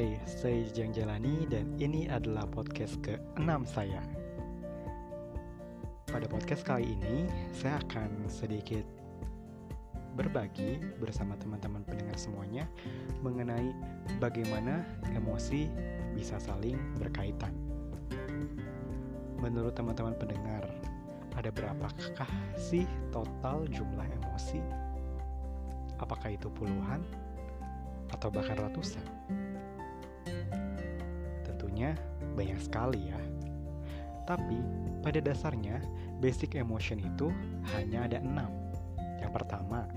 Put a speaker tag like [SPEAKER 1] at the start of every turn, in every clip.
[SPEAKER 1] Hai, saya Jeng Jalani dan ini adalah podcast ke-6 saya. Pada podcast kali ini, saya akan sedikit berbagi bersama teman-teman pendengar semuanya mengenai bagaimana emosi bisa saling berkaitan. Menurut teman-teman pendengar, ada berapakah sih total jumlah emosi? Apakah itu puluhan atau bahkan ratusan? Tentunya banyak sekali ya. Tapi pada dasarnya basic emotion itu hanya ada enam. Yang pertama,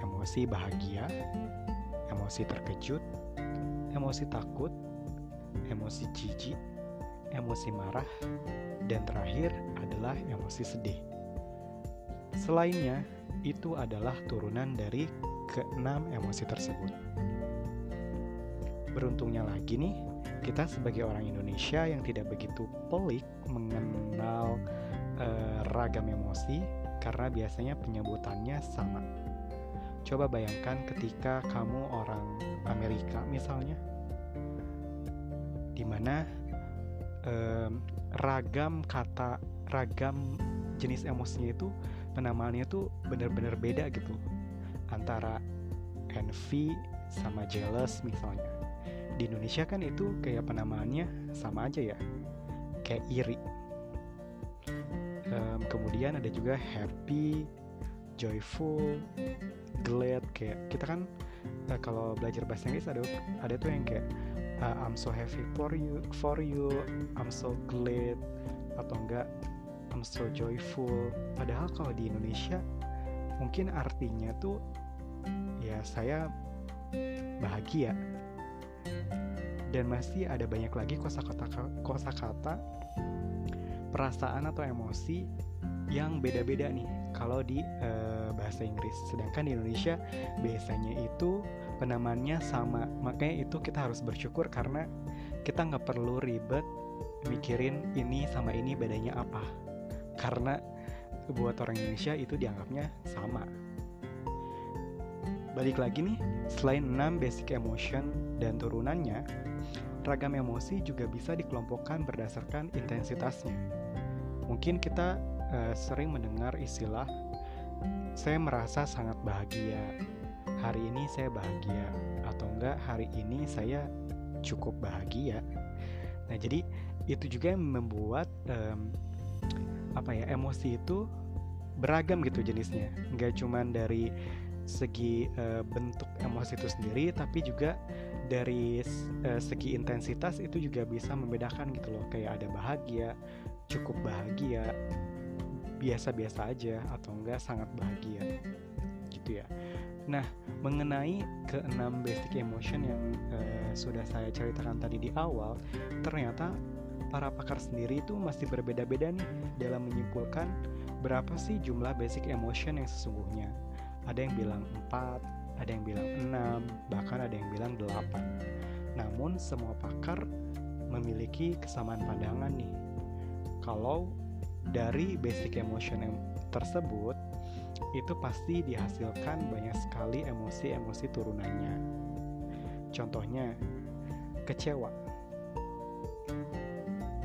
[SPEAKER 1] emosi bahagia, emosi terkejut, emosi takut, emosi jijik, emosi marah, dan terakhir adalah emosi sedih. Selainnya, itu adalah turunan dari keenam emosi tersebut. Beruntungnya lagi nih, kita sebagai orang Indonesia yang tidak begitu pelik mengenal uh, ragam emosi karena biasanya penyebutannya sama. Coba bayangkan ketika kamu orang Amerika misalnya, di mana um, ragam kata, ragam jenis emosinya itu penamaannya tuh bener-bener beda gitu antara envy sama jealous misalnya di Indonesia kan itu kayak penamaannya sama aja ya kayak iri. Um, kemudian ada juga happy joyful glad kayak kita kan uh, kalau belajar bahasa Inggris ada ada tuh yang kayak uh, I'm so happy for you for you I'm so glad atau enggak I'm so joyful. Padahal kalau di Indonesia mungkin artinya tuh ya saya bahagia dan masih ada banyak lagi kosakata kosakata perasaan atau emosi yang beda-beda nih kalau di uh, bahasa Inggris. Sedangkan di Indonesia biasanya itu penamaannya sama. Makanya itu kita harus bersyukur karena kita nggak perlu ribet mikirin ini sama ini bedanya apa. Karena buat orang Indonesia itu dianggapnya sama. Balik lagi nih, selain 6 basic emotion dan turunannya, ragam emosi juga bisa dikelompokkan berdasarkan intensitasnya. Mungkin kita uh, sering mendengar istilah saya merasa sangat bahagia. Hari ini saya bahagia atau enggak hari ini saya cukup bahagia. Nah, jadi itu juga yang membuat um, apa ya emosi itu beragam gitu jenisnya. Enggak cuman dari segi uh, bentuk emosi itu sendiri tapi juga dari uh, segi intensitas itu juga bisa membedakan gitu loh. Kayak ada bahagia cukup bahagia biasa-biasa aja atau enggak sangat bahagia gitu ya. Nah mengenai keenam basic emotion yang uh, sudah saya ceritakan tadi di awal ternyata para pakar sendiri itu masih berbeda-beda nih dalam menyimpulkan berapa sih jumlah basic emotion yang sesungguhnya ada yang bilang 4, ada yang bilang 6, bahkan ada yang bilang 8. Namun semua pakar memiliki kesamaan pandangan nih. Kalau dari basic emotion tersebut itu pasti dihasilkan banyak sekali emosi-emosi turunannya. Contohnya, kecewa.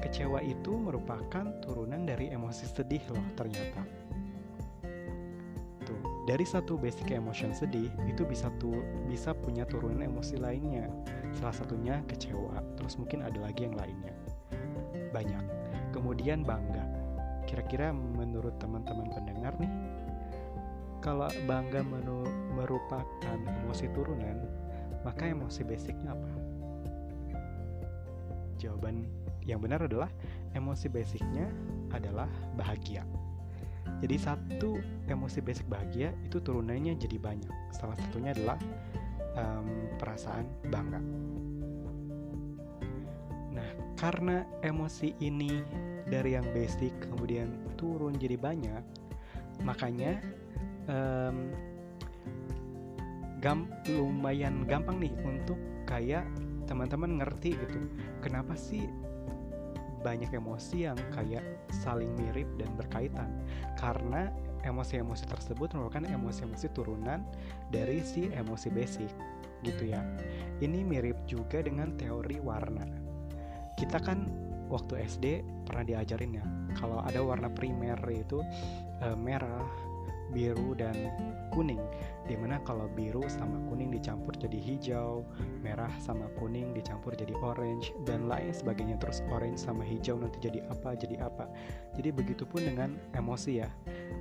[SPEAKER 1] Kecewa itu merupakan turunan dari emosi sedih loh ternyata dari satu basic emotion sedih itu bisa tuh bisa punya turunan emosi lainnya. Salah satunya kecewa terus mungkin ada lagi yang lainnya. Banyak. Kemudian bangga. Kira-kira menurut teman-teman pendengar nih kalau bangga merupakan emosi turunan maka emosi basicnya apa? Jawaban yang benar adalah emosi basicnya adalah bahagia jadi satu emosi basic bahagia itu turunannya jadi banyak. Salah satunya adalah um, perasaan bangga. Nah, karena emosi ini dari yang basic kemudian turun jadi banyak, makanya um, gam lumayan gampang nih untuk kayak teman-teman ngerti gitu. Kenapa sih banyak emosi yang kayak saling mirip dan berkaitan karena emosi-emosi tersebut merupakan emosi-emosi turunan dari si emosi basic gitu ya. Ini mirip juga dengan teori warna. Kita kan waktu SD pernah diajarin ya, kalau ada warna primer itu e, merah, biru dan kuning di mana kalau biru sama kuning dicampur jadi hijau merah sama kuning dicampur jadi orange dan lain sebagainya. Terus orange sama hijau nanti jadi apa jadi apa. Jadi begitupun dengan emosi ya.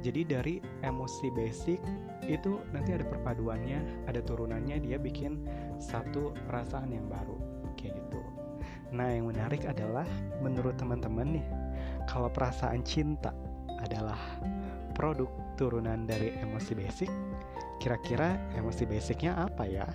[SPEAKER 1] Jadi dari emosi basic itu nanti ada perpaduannya ada turunannya dia bikin satu perasaan yang baru. Kayak gitu. Nah yang menarik adalah menurut teman-teman nih kalau perasaan cinta adalah produk turunan dari emosi basic. Kira-kira emosi basicnya apa ya?